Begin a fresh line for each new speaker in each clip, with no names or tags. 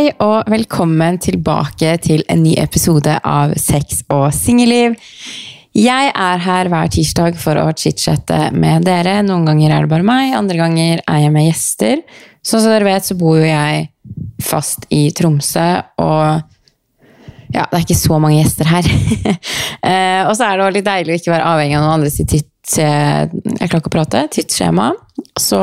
Hei og velkommen tilbake til en ny episode av Sex og singelliv. Jeg er her hver tirsdag for å chit-chatte med dere. Noen ganger er det bare meg, andre ganger er jeg med gjester. Sånn som dere vet, så bor jo jeg fast i Tromsø, og ja, det er ikke så mange gjester her. eh, og så er det litt deilig å ikke være avhengig av noen andres tids... Jeg klarer. Tidsskjema. Så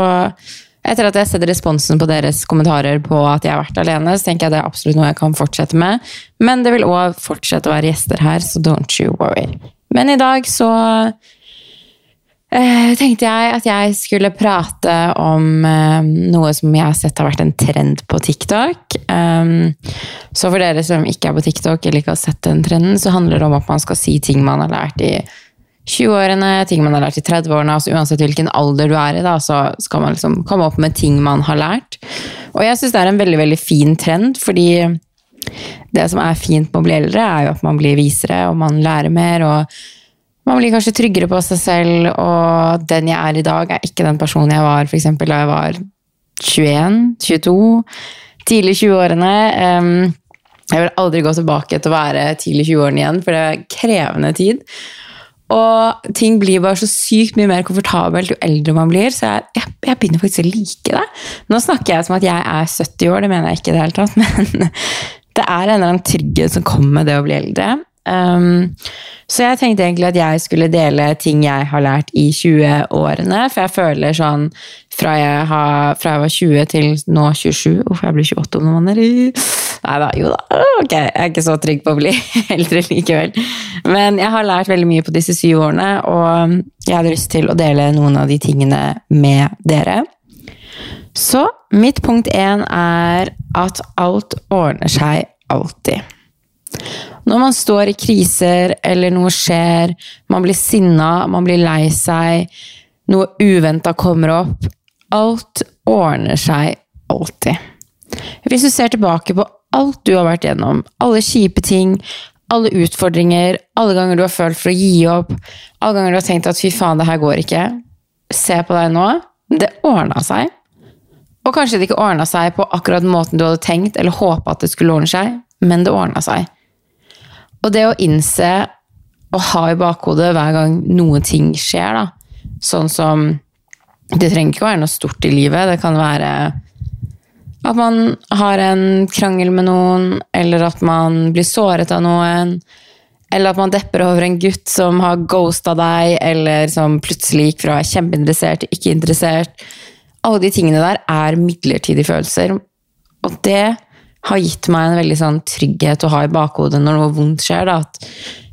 etter at jeg har sett responsen på deres kommentarer på at jeg har vært alene, så tenker jeg det er absolutt noe jeg kan fortsette med. Men det vil òg fortsette å være gjester her, så don't you worry. Men i dag så eh, tenkte jeg at jeg skulle prate om eh, noe som jeg har sett har vært en trend på TikTok. Um, så for dere som ikke er på TikTok eller ikke har sett den trenden, så handler det om at man skal si ting man har lært i 20-årene, ting man har lært i 30-årene. altså Uansett hvilken alder du er i, da, så skal man liksom komme opp med ting man har lært. Og jeg syns det er en veldig veldig fin trend, fordi det som er fint med å bli eldre, er jo at man blir visere, og man lærer mer, og man blir kanskje tryggere på seg selv, og den jeg er i dag, er ikke den personen jeg var for eksempel, da jeg var 21, 22, tidlig 20-årene. Jeg vil aldri gå tilbake til å være tidlig 20-årene igjen, for det er krevende tid. Og ting blir bare så sykt mye mer komfortabelt jo eldre man blir. Så jeg, jeg, jeg, begynner faktisk å like det. Nå snakker jeg som at jeg er 70 år, det mener jeg ikke i det hele tatt. Men det er en eller annen trygghet som kommer med det å bli eldre. Um, så jeg tenkte egentlig at jeg skulle dele ting jeg har lært i 20-årene. For jeg føler sånn fra jeg, har, fra jeg, var 20 til nå 27 Uff, jeg blir 28 om noen måneder. Nei da, jo da. Ok, jeg er ikke så trygg på å bli eldre likevel. Men jeg har lært veldig mye på disse syv årene, og jeg hadde lyst til å dele noen av de tingene med dere. Så mitt punkt én er at alt ordner seg alltid. Når man står i kriser, eller noe skjer, man blir sinna, man blir lei seg, noe uventa kommer opp Alt ordner seg alltid. Hvis du ser tilbake på alt du har vært gjennom, alle kjipe ting, alle utfordringer, alle ganger du har følt for å gi opp, alle ganger du har tenkt at fy faen, det her går ikke, se på deg nå. Det ordna seg. Og kanskje det ikke ordna seg på akkurat måten du hadde tenkt eller håpa at det skulle ordne seg, men det ordna seg. Og det å innse og ha i bakhodet hver gang noen ting skjer, da, sånn som Det trenger ikke å være noe stort i livet. Det kan være at man har en krangel med noen, eller at man blir såret av noen. Eller at man depper over en gutt som har ghosta deg, eller som plutselig gikk fra kjempeinteressert til ikke interessert. Alle de tingene der er midlertidige følelser. Og det har gitt meg en veldig sånn trygghet å ha i bakhodet når noe vondt skjer. Da. At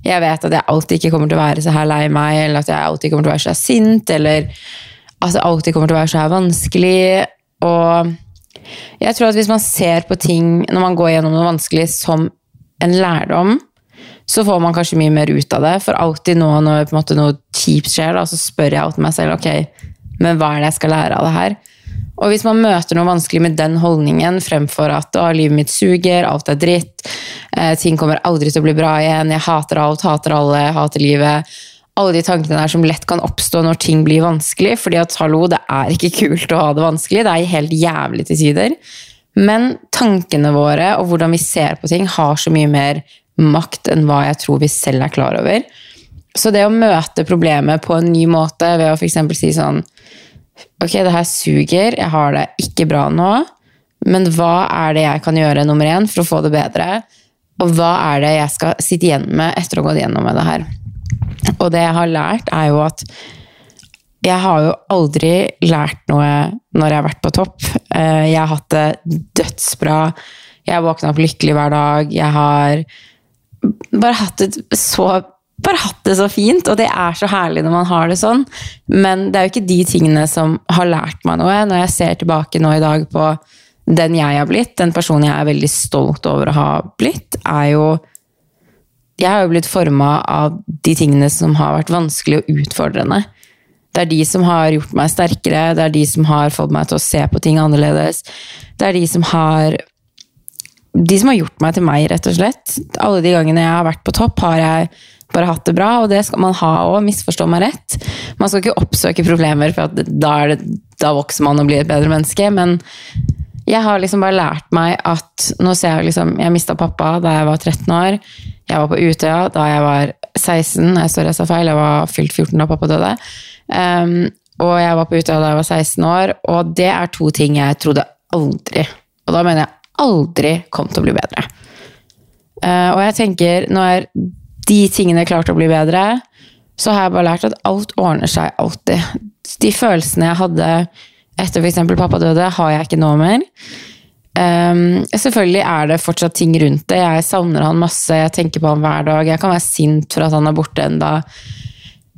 jeg vet at jeg alltid ikke kommer til å være så her lei meg, eller at jeg alltid kommer til å være så sint, eller at det alltid kommer til å være så vanskelig. Og jeg tror at hvis man ser på ting når man går gjennom noe vanskelig, som en lærdom, så får man kanskje mye mer ut av det. For alltid nå når noe kjipt skjer, da, så spør jeg alltid meg selv ok, men hva er det jeg skal lære av det her? Og hvis man møter noe vanskelig med den holdningen fremfor at å, livet mitt suger, alt er dritt, eh, ting kommer aldri til å bli bra igjen, jeg hater alt, hater alle, hater livet Alle de tankene der som lett kan oppstå når ting blir vanskelig. fordi at hallo, det er ikke kult å ha det vanskelig, det er helt jævlig til sider. Men tankene våre og hvordan vi ser på ting, har så mye mer makt enn hva jeg tror vi selv er klar over. Så det å møte problemet på en ny måte ved å f.eks. si sånn Ok, det her suger, jeg har det ikke bra nå, men hva er det jeg kan gjøre nummer én for å få det bedre? Og hva er det jeg skal sitte igjen med etter å ha gått gjennom med det her? Og det jeg har lært, er jo at jeg har jo aldri lært noe når jeg har vært på topp. Eh, jeg har hatt det dødsbra. Jeg har våkna opp lykkelig hver dag. Jeg har bare hatt det så bare hatt det så fint, og det er så herlig når man har det sånn. Men det er jo ikke de tingene som har lært meg noe. Når jeg ser tilbake nå i dag på den jeg har blitt, den personen jeg er veldig stolt over å ha blitt, er jo Jeg har jo blitt forma av de tingene som har vært vanskelig og utfordrende. Det er de som har gjort meg sterkere, det er de som har fått meg til å se på ting annerledes. Det er de som har De som har gjort meg til meg, rett og slett. Alle de gangene jeg har vært på topp, har jeg bare hatt det bra, og det skal man ha òg, misforstå meg rett. Man skal ikke oppsøke problemer, for da, det, da, vokser man og blir et bedre menneske, men jeg har liksom bare lært meg at Nå ser jeg liksom Jeg mista pappa da jeg var 13 år. Jeg var på Utøya da jeg var 16. Jeg står jeg sa feil, jeg var fylt 14 da pappa døde. Um, og jeg var på Utøya da jeg var 16 år, og det er to ting jeg trodde aldri Og da mener jeg aldri kom til å bli bedre. Uh, og jeg tenker, når de tingene klarte å bli bedre, så har jeg bare lært at alt ordner seg alltid. De følelsene jeg hadde etter f.eks. pappa døde, har jeg ikke noe mer. Um, selvfølgelig er det fortsatt ting rundt det. Jeg savner han masse, jeg tenker på han hver dag. Jeg kan være sint for at han er borte enda.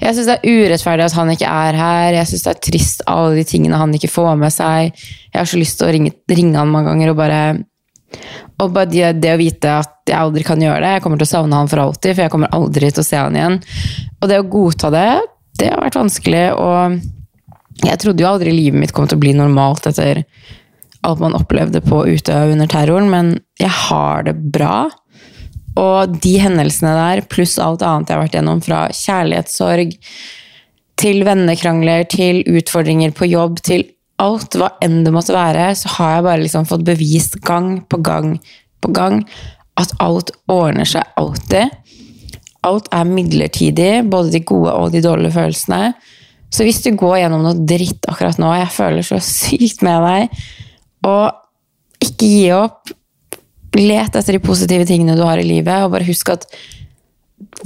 Jeg syns det er urettferdig at han ikke er her. Jeg syns det er trist alle de tingene han ikke får med seg. Jeg har så lyst til å ringe, ringe han mange ganger og bare Og bare det, det, å vite at jeg aldri kan gjøre det. Jeg kommer til å savne han for alltid, for jeg kommer aldri til å se han igjen. Og det å godta det, det har vært vanskelig. Og jeg trodde jo aldri livet mitt kom til å bli normalt etter alt man opplevde på Utøya under terroren, men jeg har det bra. Og de hendelsene der, pluss alt annet jeg har vært gjennom, fra kjærlighetssorg til vennekrangler, til utfordringer på jobb, til alt hva enn det måtte være, så har jeg bare liksom fått bevist gang på gang på gang at alt ordner seg alltid. Alt er midlertidig, både de gode og de dårlige følelsene. Så hvis du går gjennom noe dritt akkurat nå, jeg føler så sykt med deg, og ikke gi opp. Let etter de positive tingene du har i livet, og bare husk at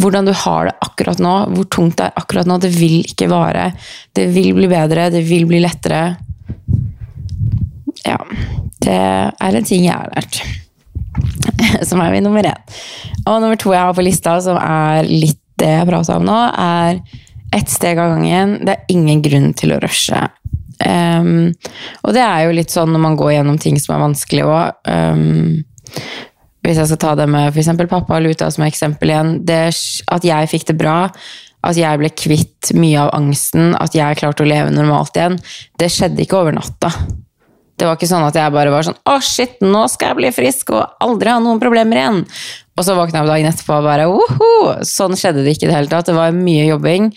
hvordan du har det akkurat nå, hvor tungt det er akkurat nå, det vil ikke vare. Det vil bli bedre, det vil bli lettere. Ja, det er en ting jeg har lært. Som er min nummer én. Og nummer to jeg har på lista, som er litt det jeg prata om nå, er ett steg av gangen. Det er ingen grunn til å rushe. Um, og det er jo litt sånn når man går gjennom ting som er vanskelig òg. Um, hvis jeg skal ta det med f.eks. pappa og Luta som eksempel igjen. Det, at jeg fikk det bra, at jeg ble kvitt mye av angsten, at jeg klarte å leve normalt igjen, det skjedde ikke over natta. Det var ikke sånn at jeg bare var sånn Å, shit, nå skal jeg bli frisk og aldri ha noen problemer igjen. Og så våkna jeg opp dagen etterpå og bare Woho! Sånn skjedde det ikke i det hele tatt. Det var mye jobbing.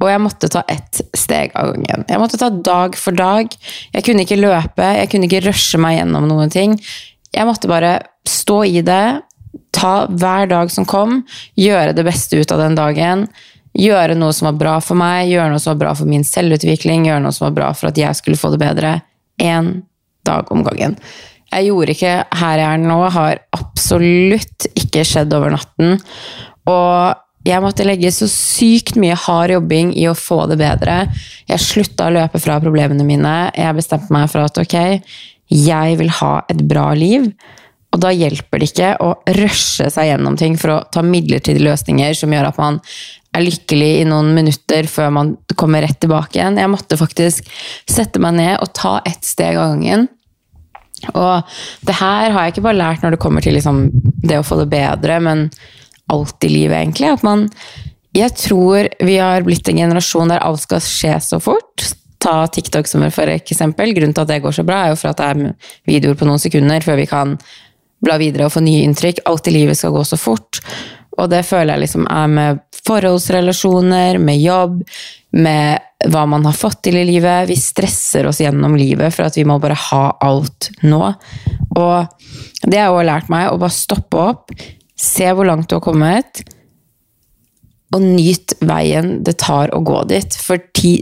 Og jeg måtte ta ett steg av gangen. Jeg måtte ta dag for dag. Jeg kunne ikke løpe, jeg kunne ikke rushe meg gjennom noen ting. Jeg måtte bare stå i det, ta hver dag som kom, gjøre det beste ut av den dagen. Gjøre noe som var bra for meg, gjøre noe som var bra for min selvutvikling, gjøre noe som var bra for at jeg skulle få det bedre. Én dag om gangen. Jeg gjorde ikke her jeg er nå, har absolutt ikke skjedd over natten. Og jeg måtte legge så sykt mye hard jobbing i å få det bedre. Jeg slutta å løpe fra problemene mine. Jeg bestemte meg for at ok, jeg vil ha et bra liv. Og da hjelper det ikke å rushe seg gjennom ting for å ta midlertidige løsninger som gjør at man er lykkelig i noen minutter før man kommer rett tilbake igjen. Jeg måtte faktisk sette meg ned og ta ett steg av gangen. Og det her har jeg ikke bare lært når det kommer til liksom det å få det bedre, men alt i livet, egentlig. At man Jeg tror vi har blitt en generasjon der alt skal skje så fort. Ta TikTok som for eksempel. Grunnen til at det går så bra, er jo for at det er videoer på noen sekunder før vi kan bla videre og få nye inntrykk. Alt i livet skal gå så fort. Og det føler jeg liksom er med forholdsrelasjoner, med jobb, med hva man har fått til i livet. Vi stresser oss gjennom livet for at vi må bare ha alt nå. Og det har jeg lært meg, å bare stoppe opp, Se hvor langt du har kommet, og nyt veien det tar å gå dit. Fordi,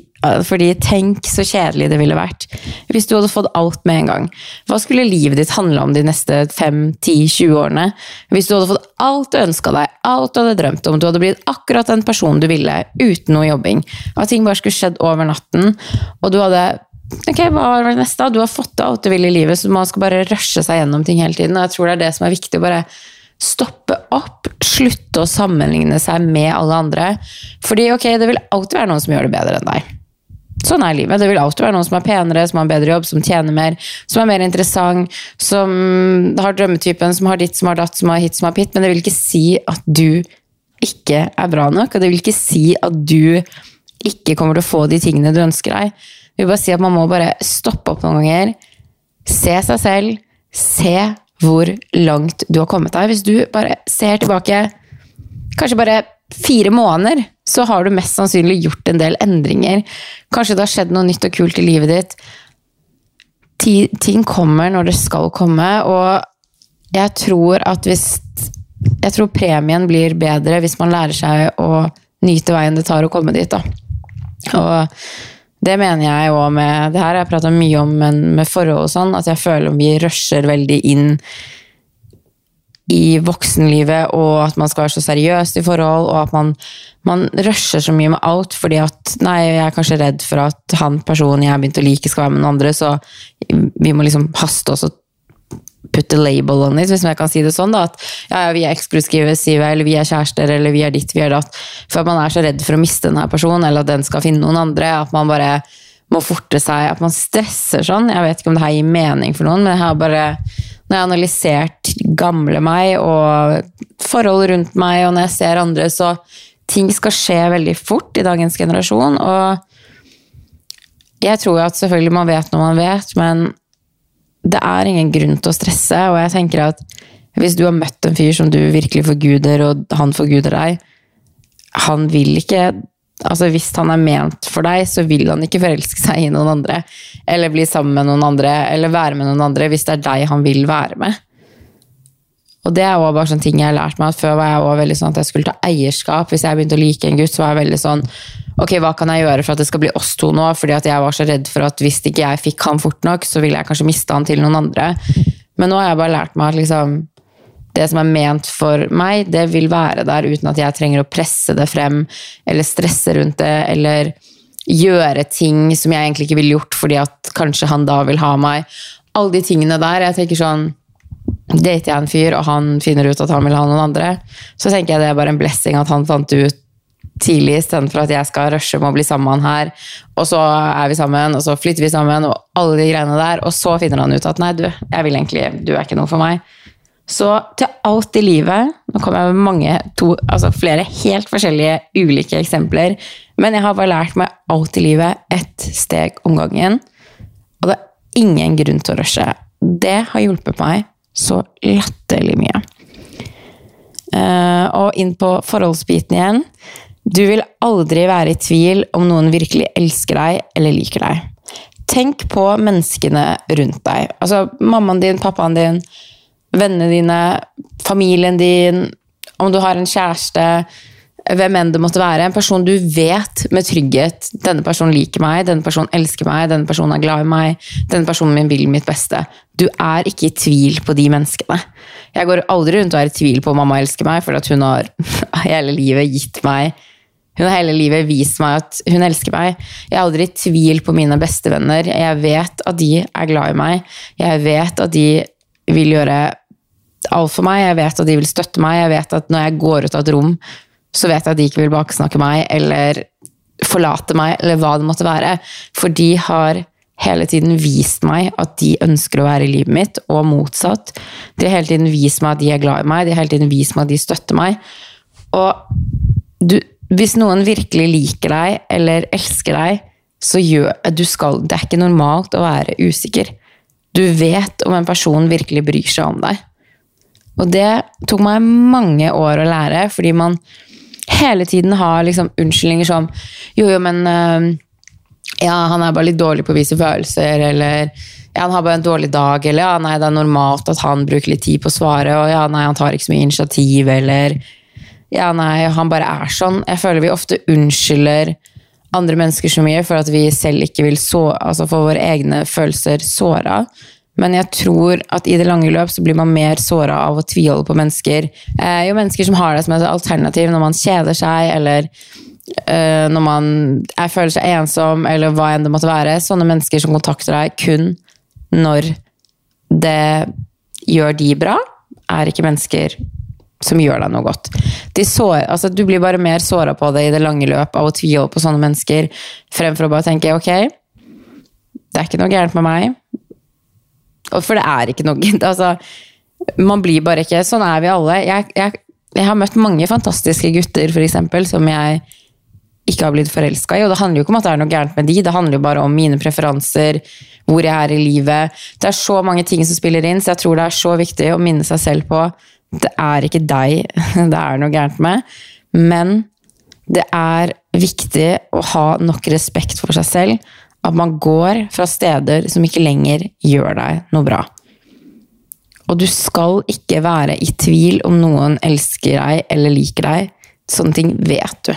fordi tenk så kjedelig det ville vært hvis du hadde fått alt med en gang. Hva skulle livet ditt handle om de neste 5-10-20 årene? Hvis du hadde fått alt du ønska deg, alt du hadde drømt om, du hadde blitt akkurat den personen du ville, uten noe jobbing. At ting bare skulle skjedd over natten, og du hadde Ok, hva var det neste? Du har fått alt du vil i livet, så man skal bare rushe seg gjennom ting hele tiden. Og jeg tror det er det som er viktig. å bare stoppe opp, slutte å sammenligne seg med alle andre. Fordi ok, det vil alltid være noen som gjør det bedre enn deg. Sånn er livet. Det vil alltid være noen som er penere, som har en bedre jobb, som tjener mer, som er mer interessant, som har drømmetypen, som har ditt, som har datt, som har hit, som har pitt. Men det vil ikke si at du ikke er bra nok, og det vil ikke si at du ikke kommer til å få de tingene du ønsker deg. Det vil bare si at man må bare stoppe opp noen ganger, se seg selv, se hvor langt du har kommet deg. Hvis du bare ser tilbake kanskje bare fire måneder, så har du mest sannsynlig gjort en del endringer. Kanskje det har skjedd noe nytt og kult i livet ditt. ti- ting kommer når det skal komme, og jeg tror at hvis Jeg tror premien blir bedre hvis man lærer seg å nyte veien det tar å komme dit, da. Og det mener jeg òg med Det her har jeg prata mye om men med forhold og sånn, at jeg føler vi rusher veldig inn i voksenlivet, og at man skal være så seriøs i forhold, og at man, man rusher så mye med alt fordi at Nei, jeg er kanskje redd for at han personen jeg har begynt å like, skal være med noen andre, så vi må liksom haste oss og putte label on it, hvis jeg kan si det sånn. da, At ja, ja, vi er eksklusive, eller vi er kjærester, eller vi er ditt, vi er datt. For at man er så redd for å miste denne personen, eller at den skal finne noen andre. At man bare må forte seg, at man stresser sånn. Jeg vet ikke om det her gir mening for noen, men jeg har bare når jeg har analysert gamle meg og forhold rundt meg, og når jeg ser andre, så ting skal skje veldig fort i dagens generasjon. Og jeg tror jo at selvfølgelig man vet når man vet, men det er ingen grunn til å stresse. Og jeg tenker at hvis du har møtt en fyr som du virkelig forguder, og han forguder deg, han vil ikke Altså Hvis han er ment for deg, så vil han ikke forelske seg i noen andre. Eller bli sammen med noen andre, eller være med noen andre, hvis det er deg han vil være med. Og det er også bare sånne ting jeg har lært meg. Før var jeg også veldig sånn at jeg skulle ta eierskap. Hvis jeg begynte å like en gutt, så var jeg veldig sånn Ok, hva kan jeg gjøre for at det skal bli oss to nå? Fordi at jeg var så redd for at hvis ikke jeg fikk han fort nok, så ville jeg kanskje miste han til noen andre. Men nå har jeg bare lært meg at liksom det som er ment for meg, det vil være der uten at jeg trenger å presse det frem eller stresse rundt det eller gjøre ting som jeg egentlig ikke ville gjort fordi at kanskje han da vil ha meg. Alle de tingene der. Jeg tenker sånn Dater jeg en fyr, og han finner ut at han vil ha noen andre, så tenker jeg det er bare en blessing at han fant ut tidlig, istedenfor at jeg skal rushe med å bli sammen med han her, og så er vi sammen, og så flytter vi sammen, og alle de greiene der, og så finner han ut at nei, du, jeg vil egentlig, du er ikke noe for meg. Så til alt i livet Nå kommer jeg med mange, to, altså flere helt forskjellige ulike eksempler. Men jeg har bare lært meg alt i livet ett steg om gangen. Og det er ingen grunn til å rushe. Det har hjulpet meg så latterlig mye. Eh, og inn på forholdsbiten igjen. Du vil aldri være i tvil om noen virkelig elsker deg eller liker deg. Tenk på menneskene rundt deg. Altså mammaen din, pappaen din, vennene dine, familien din, om du har en kjæreste, hvem enn det måtte være. En person du vet med trygghet denne personen liker meg, denne personen elsker meg, denne personen er glad i meg, denne personen min vil mitt beste. Du er ikke i tvil på de menneskene. Jeg går aldri rundt og er i tvil på om mamma elsker meg, for at hun har hele livet gitt meg hun har hele livet vist meg at hun elsker meg. Jeg er aldri i tvil på mine bestevenner. Jeg vet at de er glad i meg. Jeg vet at de vil gjøre alt for meg. Jeg vet at de vil støtte meg. Jeg vet at når jeg går ut av et rom, så vet jeg at de ikke vil baksnakke meg eller forlate meg, eller hva det måtte være. For de har hele tiden vist meg at de ønsker å være i livet mitt, og motsatt. De har hele tiden vist meg at de er glad i meg, de har hele tiden vist meg at de støtter meg. Og du, hvis noen virkelig liker deg eller elsker deg, så gjør du skal Det er ikke normalt å være usikker. Du vet om en person virkelig bryr seg om deg. Og det tok meg mange år å lære, fordi man hele tiden har liksom unnskyldninger som Jo, jo, men øh, Ja, han er bare litt dårlig på å vise følelser, eller ja, han har bare en dårlig dag, eller ja, nei, det er normalt at han bruker litt tid på å svare, og ja, nei, han tar ikke så mye initiativ, eller ja, nei, han bare er sånn. Jeg føler vi ofte unnskylder andre mennesker så mye for at vi selv ikke vil så, altså få våre egne følelser såra. Men jeg tror at i det lange løp så blir man mer såra av å tviholde på mennesker. Eh, jo mennesker som har det som et alternativ når man kjeder seg, eller eh, når man er, føler seg ensom, eller hva enn det måtte være. Sånne mennesker som kontakter deg kun når det gjør de bra, er ikke mennesker som gjør deg noe godt. Sår, altså, du blir bare mer såra på det i det lange løp av å tviholde på sånne mennesker, fremfor å bare tenke ok, det er ikke noe gærent med meg. For det er ikke noe altså, Man blir bare ikke Sånn er vi alle. Jeg, jeg, jeg har møtt mange fantastiske gutter, for eksempel, som jeg ikke har blitt forelska i. Og det handler jo ikke om at det er noe gærent med de, det handler jo bare om mine preferanser, hvor jeg er i livet. Det er så mange ting som spiller inn, så jeg tror det er så viktig å minne seg selv på det er ikke deg det er noe gærent med, men det er viktig å ha nok respekt for seg selv. At man går fra steder som ikke lenger gjør deg noe bra. Og du skal ikke være i tvil om noen elsker deg eller liker deg. Sånne ting vet du.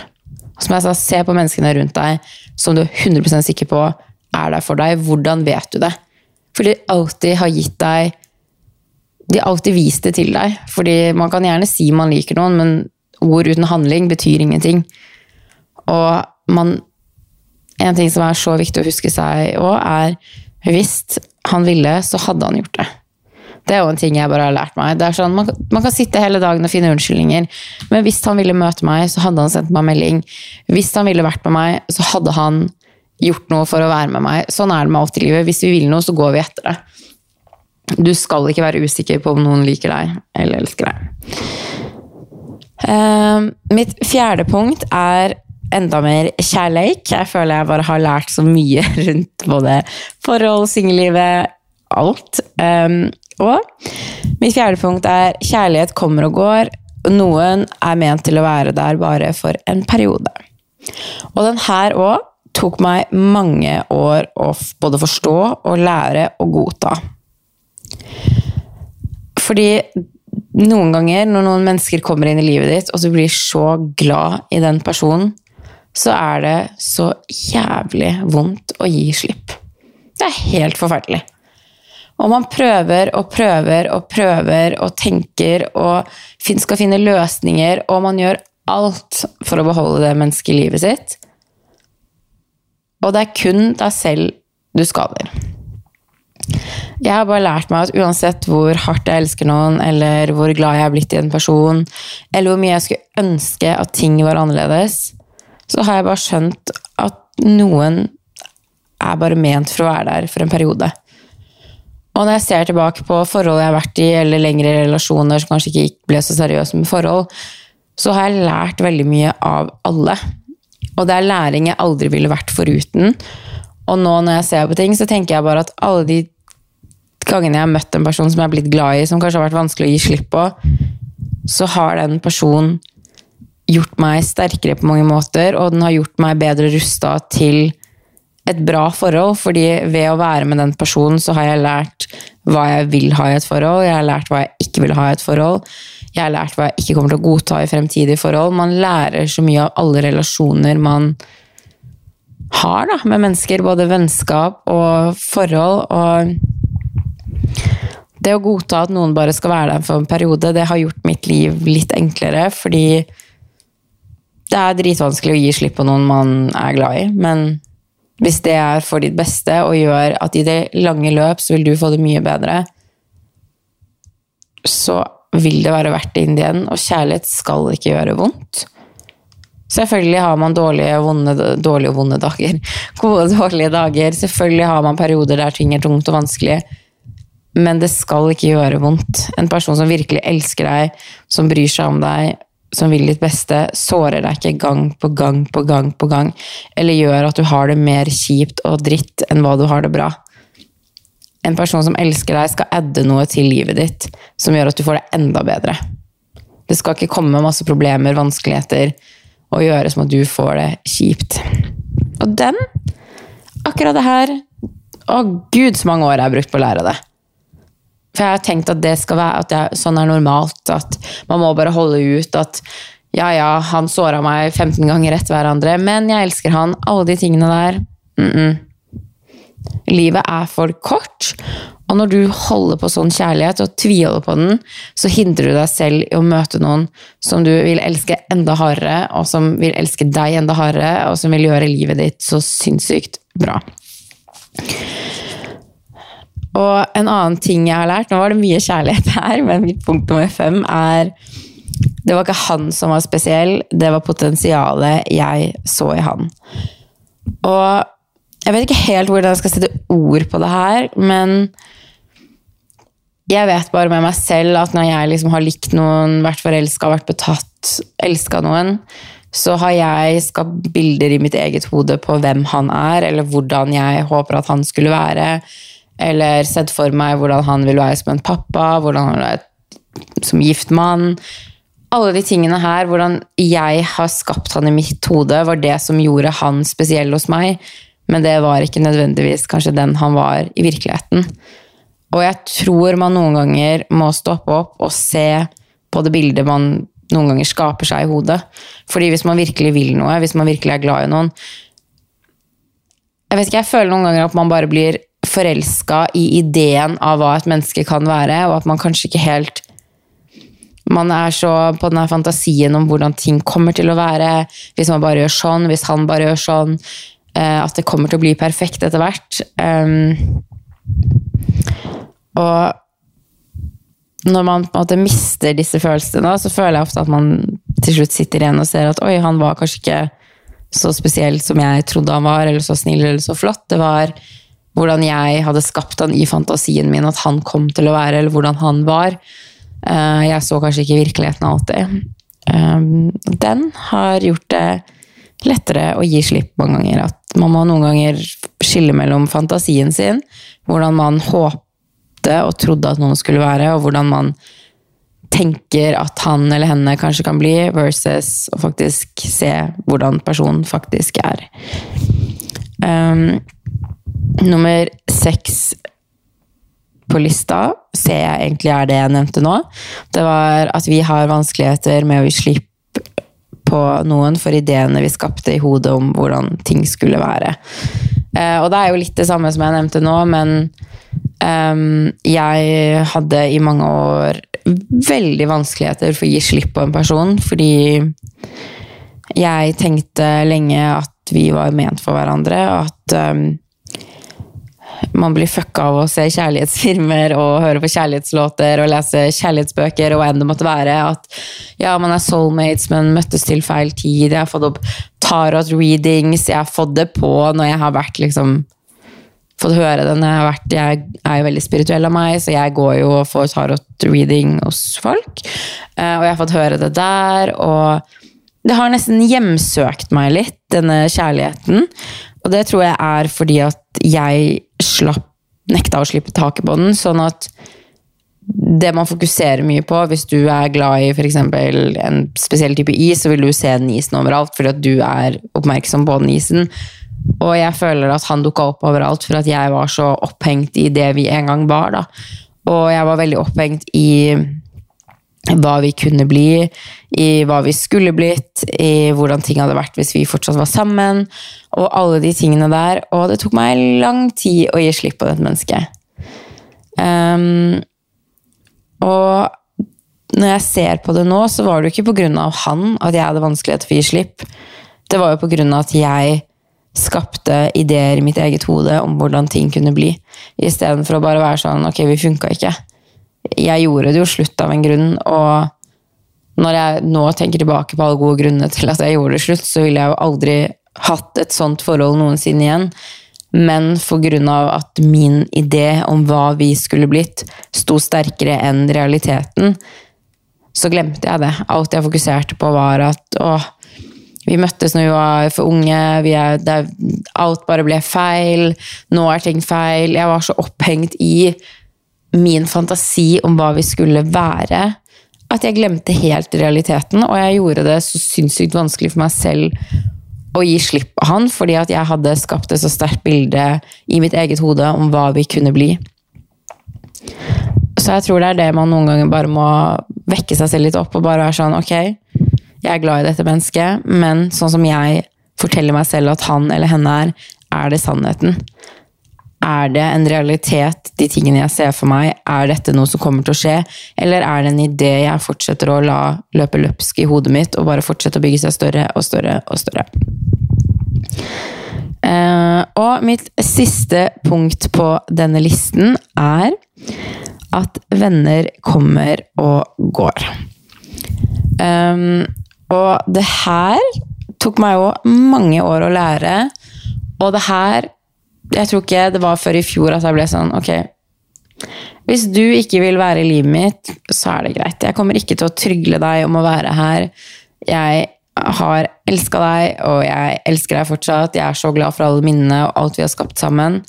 Som jeg sa, se på menneskene rundt deg som du er 100 sikker på er der for deg. Hvordan vet du det? For de alltid har gitt deg De har alltid vist det til deg. Fordi man kan gjerne si man liker noen, men ord uten handling betyr ingenting. Og man En ting som er så viktig å huske seg òg, er hvis han ville, så hadde han gjort det. Det er jo en ting jeg bare har lært meg. Det er sånn, man, man, kan sitte hele dagen og finne unnskyldninger, men hvis han ville møte meg, så hadde han sendt meg melding. Hvis han ville vært med meg, så hadde han gjort noe for å være med meg. Sånn er det med alt i livet. Hvis vi vil noe, så går vi etter det. Du skal ikke være usikker på om noen liker deg eller elsker deg. Uh, mitt fjerde punkt er enda mer kjærleik. Jeg føler jeg bare har lært så mye rundt både forhold, singellivet, alt. Um, og mitt fjerde punkt er kjærlighet kommer og går. Noen er ment til å være der bare for en periode. Og den her òg tok meg mange år å både forstå og lære å godta. Fordi noen ganger når noen mennesker kommer inn i livet ditt, og du blir så glad i den personen, så er det så jævlig vondt å gi slipp. Det er helt forferdelig. Og man prøver og prøver og prøver og tenker og skal finne løsninger, og man gjør alt for å beholde det mennesket i livet sitt. Og det er kun deg selv du skader. Jeg har bare lært meg at uansett hvor hardt jeg elsker noen, eller hvor glad jeg er blitt i en person, eller hvor mye jeg skulle ønske at ting var annerledes, så har jeg bare skjønt at noen er bare ment for å være der for en periode. Og når jeg ser tilbake på forhold jeg har vært i, eller lengre relasjoner som kanskje ikke ble så seriøse med forhold, så har jeg lært veldig mye av alle. Og det er læring jeg aldri ville vært foruten. Og nå når jeg ser på ting, så tenker jeg bare at alle de gangene jeg har møtt en person som jeg har blitt glad i, som kanskje har vært vanskelig å gi slipp på, så har den personen gjort meg sterkere på mange måter, og den har gjort meg bedre rusta til et bra forhold. fordi ved å være med den personen, så har jeg lært hva jeg vil ha i et forhold, jeg har lært hva jeg ikke vil ha i et forhold. Jeg har lært hva jeg ikke kommer til å godta i fremtidige forhold. Man lærer så mye av alle relasjoner man har da, med mennesker. Både vennskap og forhold. Og det å godta at noen bare skal være der for en periode, det har gjort mitt liv litt enklere, fordi det er dritvanskelig å gi slipp på noen man er glad i, men hvis det er for ditt beste og gjør at i det lange løp så vil du få det mye bedre, så vil det være verdt det inn igjen, og kjærlighet skal ikke gjøre vondt. Selvfølgelig har man dårlige vonde, dårlige og vonde dager. Gode og dårlige dager. Selvfølgelig har man perioder der ting er tungt og vanskelig. Men det skal ikke gjøre vondt. En person som virkelig elsker deg, som bryr seg om deg, som vil ditt beste, sårer deg ikke gang på gang på gang på gang, eller gjør at du har det mer kjipt og dritt enn hva du har det bra en person som elsker deg, skal adde noe til livet ditt som gjør at du får det enda bedre. Det skal ikke komme masse problemer, vanskeligheter, og gjøre som at du får det kjipt. Og den, akkurat det her Å, gud, så mange år jeg har brukt på å lære det. For jeg har tenkt at det skal være, at jeg, sånn er normalt, at man må bare holde ut. At ja, ja, han såra meg 15 ganger etter hverandre, men jeg elsker han. Alle de tingene der. Mm -mm. Livet er for kort, og når du holder på sånn kjærlighet og tviholder på den, så hindrer du deg selv i å møte noen som du vil elske enda hardere, og som vil elske deg enda hardere, og som vil gjøre livet ditt så sinnssykt bra. Og en annen ting jeg har lært Nå var det mye kjærlighet her, men mitt punkt nummer fem er Det var ikke han som var spesiell, det var potensialet jeg så i han. Og jeg vet ikke helt hvordan jeg skal sette ord på det her, men jeg vet bare med meg selv at når jeg liksom har likt noen, vært forelska, vært betatt, elska noen, så har jeg skapt bilder i mitt eget hode på hvem han er, eller hvordan jeg håper at han skulle være. Eller sett for meg hvordan han vil være som en pappa, hvordan han vil være som gift mann. Alle de tingene her, hvordan jeg har skapt han i mitt hode, var det som gjorde han spesiell hos meg. men det var ikke nødvendigvis kanskje den han var i virkeligheten. Og jeg tror man noen ganger må stoppe opp og se på det bildet man noen ganger skaper seg i hodet. Fordi hvis man virkelig vil noe, hvis man virkelig er glad i noen Jeg vet ikke, jeg føler noen ganger at man bare blir forelska i ideen av hva et menneske kan være, og at man kanskje ikke helt man er så på den fantasien om hvordan ting kommer til å være. Hvis man bare gjør sånn, hvis han bare gjør sånn. Eh, at det kommer til å bli perfekt etter hvert. Um, og når man på en måte mister disse følelsene, så føler jeg ofte at man til slutt sitter igjen og ser at oi, han var kanskje ikke så spesiell som jeg trodde han var, eller så snill eller så flott. Det var hvordan jeg hadde skapt han i fantasien min at han kom til å være, eller hvordan han var. Eh, jeg så kanskje ikke virkeligheten alltid. Eh, den har gjort det lettere å gi slipp mange ganger. At man må noen ganger skille mellom fantasien sin, hvordan man håpte og trodde at noen skulle være, og hvordan man tenker at han eller henne kanskje kan bli, versus å faktisk se hvordan personen faktisk er. Um, nummer seks på lista ser jeg egentlig er det jeg nevnte nå. Det var at vi har vanskeligheter med å gi slipp på noen for ideene vi skapte i hodet om hvordan ting skulle være. Uh, og det er jo litt det samme som jeg nevnte nå, men um, jeg hadde i mange år veldig vanskeligheter for å gi slipp på en person, fordi jeg tenkte lenge at vi var ment for hverandre, og at um, man blir fucka av å se kjærlighetsfilmer og høre på kjærlighetslåter og lese kjærlighetsbøker og hva enn det måtte være. At ja, man er soulmates, men møttes til feil tid. Jeg har fått opp tarot-readings. Jeg har fått det på når jeg har vært liksom fått høre det jeg har vært Jeg er jo veldig spirituell av meg, så jeg går jo og får tarot-reading hos folk. Eh, og jeg har fått høre det der, og det har nesten hjemsøkt meg litt, denne kjærligheten. Og det tror jeg er fordi at jeg slapp, nekta å slippe taket på den. Sånn at det man fokuserer mye på, hvis du er glad i f.eks. en spesiell type is, så vil du se den isen overalt fordi at du er oppmerksom på den isen. Og jeg føler at han dukka opp overalt for at jeg var så opphengt i det vi en gang var. da. Og jeg var veldig opphengt i hva vi kunne bli, i hva vi skulle blitt, i hvordan ting hadde vært hvis vi fortsatt var sammen, og alle de tingene der. Og det tok meg lang tid å gi slipp på dette mennesket. Um, og når jeg ser på det nå, så var det jo ikke av han at jeg hadde vanskeligheter for å gi slipp. Det var jo av at jeg skapte ideer i mitt eget hode om hvordan ting kunne bli, istedenfor å bare være sånn ok, vi funka ikke jeg gjorde det jo slutt av en grunn, og når jeg nå tenker tilbake på alle gode grunner til at jeg gjorde det slutt, så ville jeg jo aldri hatt et sånt forhold noensinne igjen. Men for grunn av at min idé om hva vi skulle blitt, sto sterkere enn realiteten, så glemte jeg det. Alt jeg fokuserte på, var at å, vi møttes når vi var for unge, er, det, alt bare ble feil, nå er ting feil. Jeg var så opphengt i min fantasi om hva vi skulle være, at jeg glemte helt realiteten. Og jeg gjorde det så sinnssykt vanskelig for meg selv å gi slipp av han, fordi at jeg hadde skapt et så sterkt bilde i mitt eget hode om hva vi kunne bli. Så jeg tror det er det man noen ganger bare må vekke seg selv litt opp og bare være sånn Ok, jeg er glad i dette mennesket, men sånn som jeg forteller meg selv at han eller henne er, er det sannheten. Er det en realitet, de tingene jeg ser for meg? Er dette noe som kommer til å skje? Eller er det en idé jeg fortsetter å la løpe løpsk i hodet mitt, og bare fortsette å bygge seg større og større og større? Uh, og mitt siste punkt på denne listen er at venner kommer og går. Um, og det her tok meg jo mange år å lære, og det her jeg tror ikke det var før i fjor at jeg ble sånn Ok, hvis du ikke vil være i livet mitt, så er det greit. Jeg kommer ikke til å trygle deg om å være her. Jeg har elska deg, og jeg elsker deg fortsatt. Jeg er så glad for alle minnene og alt vi har skapt sammen.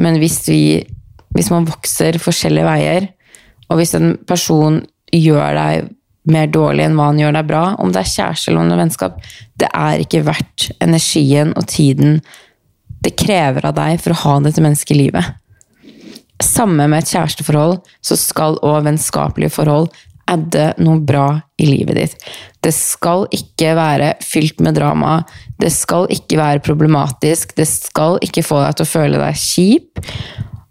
Men hvis, vi, hvis man vokser forskjellige veier, og hvis en person gjør deg mer dårlig enn hva han gjør deg bra, om det er kjæreste eller er vennskap, det er ikke verdt energien og tiden det krever av deg for å ha dette mennesket i livet. Samme med et kjæresteforhold, så skal òg vennskapelige forhold adde noe bra i livet ditt. Det skal ikke være fylt med drama. Det skal ikke være problematisk. Det skal ikke få deg til å føle deg kjip.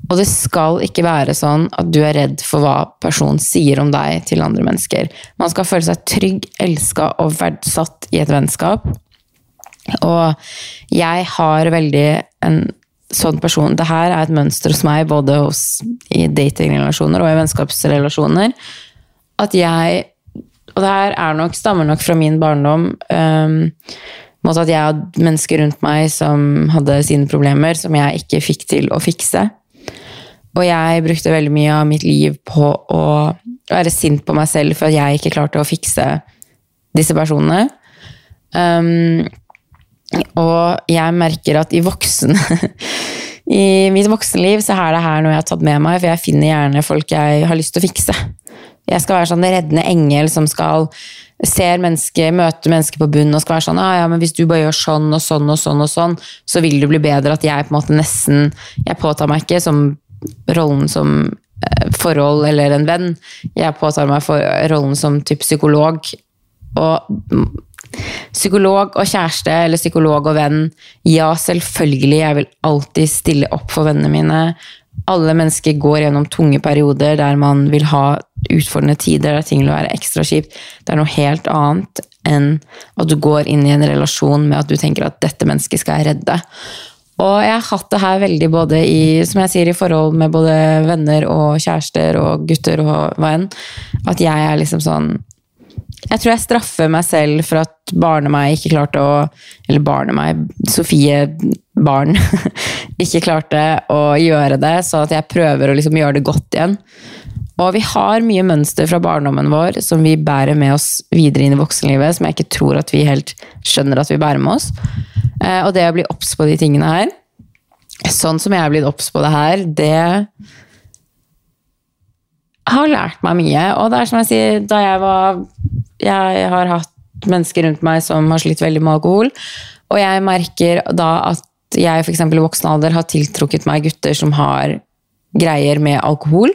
Og det skal ikke være sånn at du er redd for hva personen sier om deg til andre mennesker. Man skal føle seg trygg, elska og verdsatt i et vennskap. Og jeg har veldig en sånn person Det her er et mønster hos meg, både hos, i datingrelasjoner og i vennskapsrelasjoner. At jeg Og det her er nok, stammer nok fra min barndom. Um, måte at jeg hadde mennesker rundt meg som hadde sine problemer, som jeg ikke fikk til å fikse. Og jeg brukte veldig mye av mitt liv på å være sint på meg selv for at jeg ikke klarte å fikse disse personene. Um, og jeg merker at i voksen I mitt voksenliv så er det her noe jeg har tatt med meg, for jeg finner gjerne folk jeg har lyst til å fikse. Jeg skal være sånn reddende engel som skal ser mennesker, møter mennesker på bunn og skal være sånn ah, ja, men hvis du bare gjør sånn og sånn og sånn, og sånn, så vil det bli bedre at jeg på en måte nesten Jeg påtar meg ikke som rollen som eh, forhold eller en venn. Jeg påtar meg rollen som typ psykolog. Og Psykolog og kjæreste eller psykolog og venn. Ja, selvfølgelig, jeg vil alltid stille opp for vennene mine. Alle mennesker går gjennom tunge perioder der man vil ha utfordrende tider, der ting vil være ekstra kjipt. Det er noe helt annet enn at du går inn i en relasjon med at du tenker at 'dette mennesket skal jeg redde'. Og jeg har hatt det her veldig både i, som jeg sier, i forhold med både venner og kjærester og gutter og hva enn. At jeg er liksom sånn jeg tror jeg straffer meg selv for at barnet meg ikke klarte å Eller barnet meg, Sofie barn, ikke klarte å gjøre det, så at jeg prøver å liksom gjøre det godt igjen. Og vi har mye mønster fra barndommen vår som vi bærer med oss videre inn i voksenlivet, som jeg ikke tror at vi helt skjønner at vi bærer med oss. Eh, og det å bli obs på de tingene her, sånn som jeg er blitt obs på det her, det har lært meg mye. Og det er som jeg sier, da jeg var Jeg har hatt mennesker rundt meg som har slitt veldig med alkohol, og jeg merker da at jeg f.eks. i voksen alder har tiltrukket meg gutter som har greier med alkohol.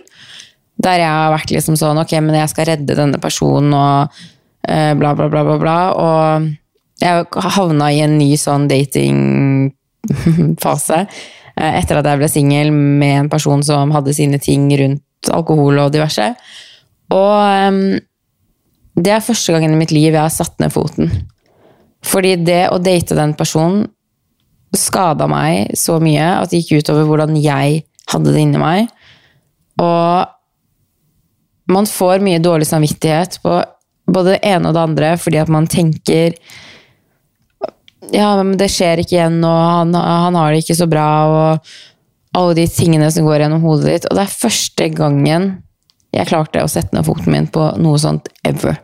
Der jeg har vært liksom sånn Ok, men jeg skal redde denne personen og uh, bla, bla, bla, bla, bla. Og jeg havna i en ny sånn datingfase uh, etter at jeg ble singel med en person som hadde sine ting rundt alkohol og diverse. Og um, det er første gangen i mitt liv jeg har satt ned foten. Fordi det å date den personen skada meg så mye at det gikk utover hvordan jeg hadde det inni meg. Og man får mye dårlig samvittighet på både det ene og det andre fordi at man tenker Ja, men det skjer ikke igjen, og han, han har det ikke så bra, og alle de tingene som går gjennom hodet ditt. Og det er første gangen jeg klarte å sette ned foten min på noe sånt ever.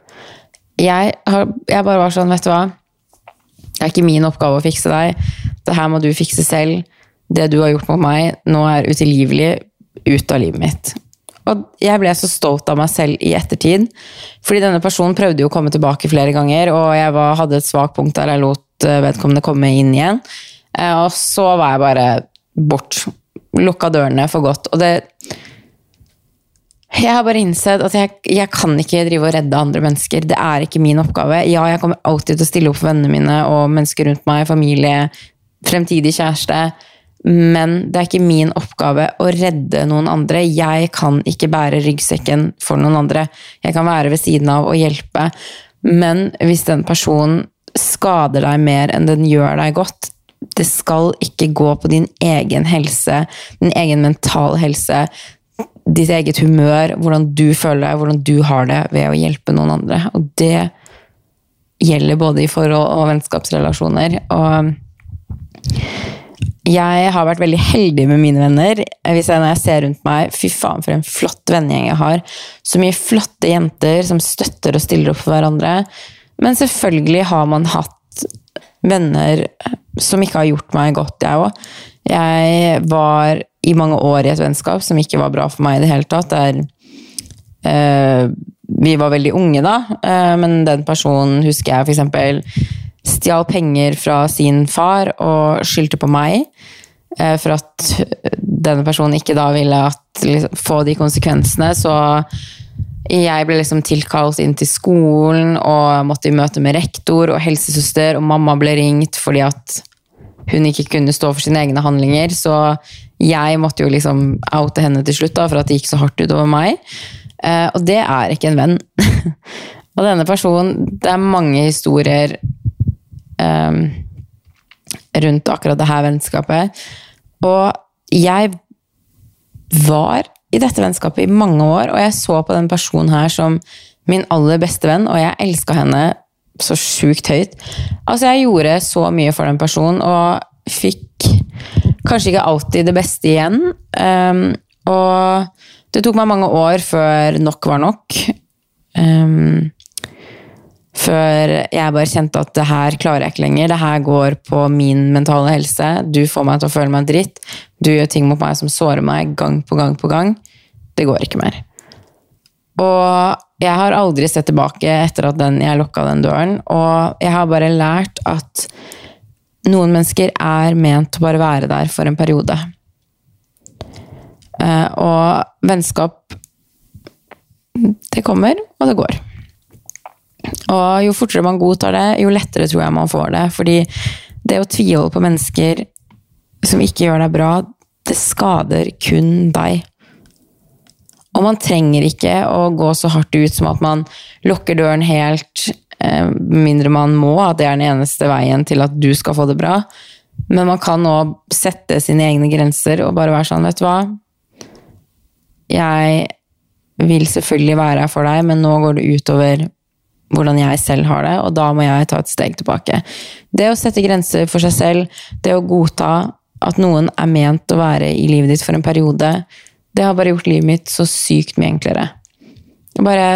Jeg, har, jeg bare var sånn, vet du hva. Det er ikke min oppgave å fikse deg. Det her må du fikse selv. Det du har gjort mot meg, nå er utilgivelig. Ut av livet mitt. Og jeg ble så stolt av meg selv i ettertid. Fordi denne personen prøvde jo å komme tilbake flere ganger, og jeg var, hadde et svakt punkt der jeg lot eh, vedkommende komme inn igjen. Eh, og så var jeg bare bort lukka dørene for godt. Og det Jeg har bare innsett at jeg, jeg, kan ikke drive og redde andre mennesker. Det er ikke min oppgave. Ja, jeg kommer alltid til å stille opp for vennene mine og mennesker rundt meg, familie, fremtidig kjæreste. Men det er ikke min oppgave å redde noen andre. Jeg kan ikke bære ryggsekken for noen andre. Jeg kan være ved siden av og hjelpe. Men hvis den personen skader deg mer enn den gjør deg godt, det skal ikke gå på din egen helse, din egen mentale helse, ditt eget humør, hvordan du føler deg, hvordan du har det ved å hjelpe noen andre. Og det gjelder både i forhold og vennskapsrelasjoner. Og jeg har vært veldig heldig med mine venner. Hvis jeg, når jeg ser rundt meg, fy faen for en flott vennegjeng jeg har. Så mye flotte jenter som støtter og stiller opp for hverandre. Men selvfølgelig har man hatt venner som ikke har gjort meg godt, jeg òg. Jeg var i mange år i et vennskap som ikke var bra for meg i det hele tatt. Der øh, vi var veldig unge da, øh, men den personen husker jeg f.eks. stjal penger fra sin far og skyldte på meg. eh, For at denne personen ikke da ville at, liksom, få de konsekvensene. Så jeg ble liksom tilkalt inn til skolen og måtte i møte med rektor og helsesøster, og mamma ble ringt fordi at hun ikke kunne stå for sine egne handlinger. Så jeg måtte jo liksom oute henne til slutt, da, for at det gikk så hardt utover meg. Eh, og det er ikke en venn. og denne personen Det er mange historier eh, rundt akkurat det her vennskapet. Og jeg var i dette vennskapet i mange år, og jeg så på den personen her som min aller beste venn, og jeg elska henne så sjukt høyt. Altså, jeg gjorde så mye for den personen, og fikk kanskje ikke alltid det beste igjen. Um, og det tok meg mange år før nok var nok. Um, før jeg bare kjente at det her klarer jeg ikke lenger. Det her går på min mentale helse. Du får meg til å føle meg dritt. Du gjør ting mot meg som sårer meg gang på gang på gang. Det går ikke mer. Og jeg har aldri sett tilbake etter at den, jeg lukka den døren. Og jeg har bare lært at noen mennesker er ment å bare være der for en periode. Eh, og vennskap Det kommer, og det går. Og jo fortere man godtar det, jo lettere tror jeg man får det. Fordi det å tviholde på mennesker som ikke gjør deg bra, det skader kun deg. Og man trenger ikke å gå så hardt ut som at man lukker døren helt, eh, mindre man må, at det er den eneste veien til at du skal få det bra. Men man kan nå sette sine egne grenser og bare være sånn, vet du hva Jeg vil selvfølgelig være her for deg, men nå går det utover hvordan jeg selv har det, og da må jeg ta et steg tilbake. Det å sette grenser for seg selv, det å godta at noen er ment å være i livet ditt for en periode, det har bare gjort livet mitt så sykt mye enklere. Jeg, bare,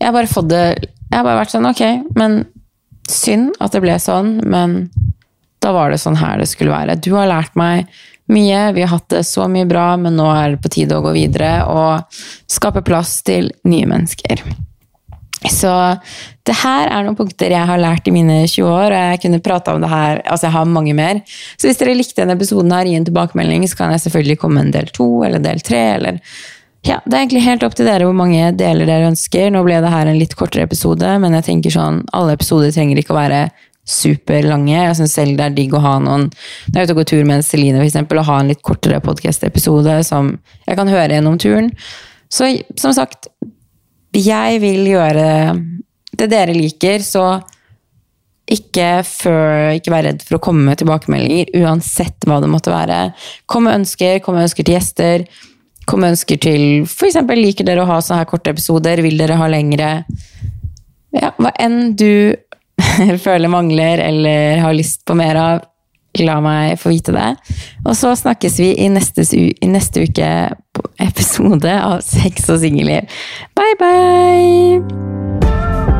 jeg bare fått det Jeg har bare vært sånn, ok, men synd at det ble sånn, men da var det sånn her det skulle være. Du har lært meg mye, vi har hatt det så mye bra, men nå er det på tide å gå videre og skape plass til nye mennesker. Så det her er noen punkter jeg har lært i mine 20 år, og jeg kunne prata om det her Altså, jeg har mange mer. Så hvis dere likte denne episoden her, gi en tilbakemelding, så kan jeg selvfølgelig komme en del to eller del tre, eller Ja, det er egentlig helt opp til dere hvor mange deler dere ønsker. Nå ble det her en litt kortere episode, men jeg tenker sånn Alle episoder trenger ikke å være superlange. Jeg syns selv det er digg å ha noen Når jeg er ute og går tur med Celine, eksempel, å ha en litt kortere podkast-episode som jeg kan høre gjennom turen. Så som sagt, jeg vil gjøre det dere liker, så ikke, før, ikke vær redd for å komme med tilbakemeldinger, uansett hva det måtte være. Kom med ønsker, kom med ønsker til gjester. Kom med ønsker til f.eks. liker dere å ha sånne her korte episoder, vil dere ha lengre? Ja, hva enn du føler mangler eller har lyst på mer av, la meg få vite det. Og så snakkes vi i neste, i neste uke episode av Sex og singelliv. Bye, bye!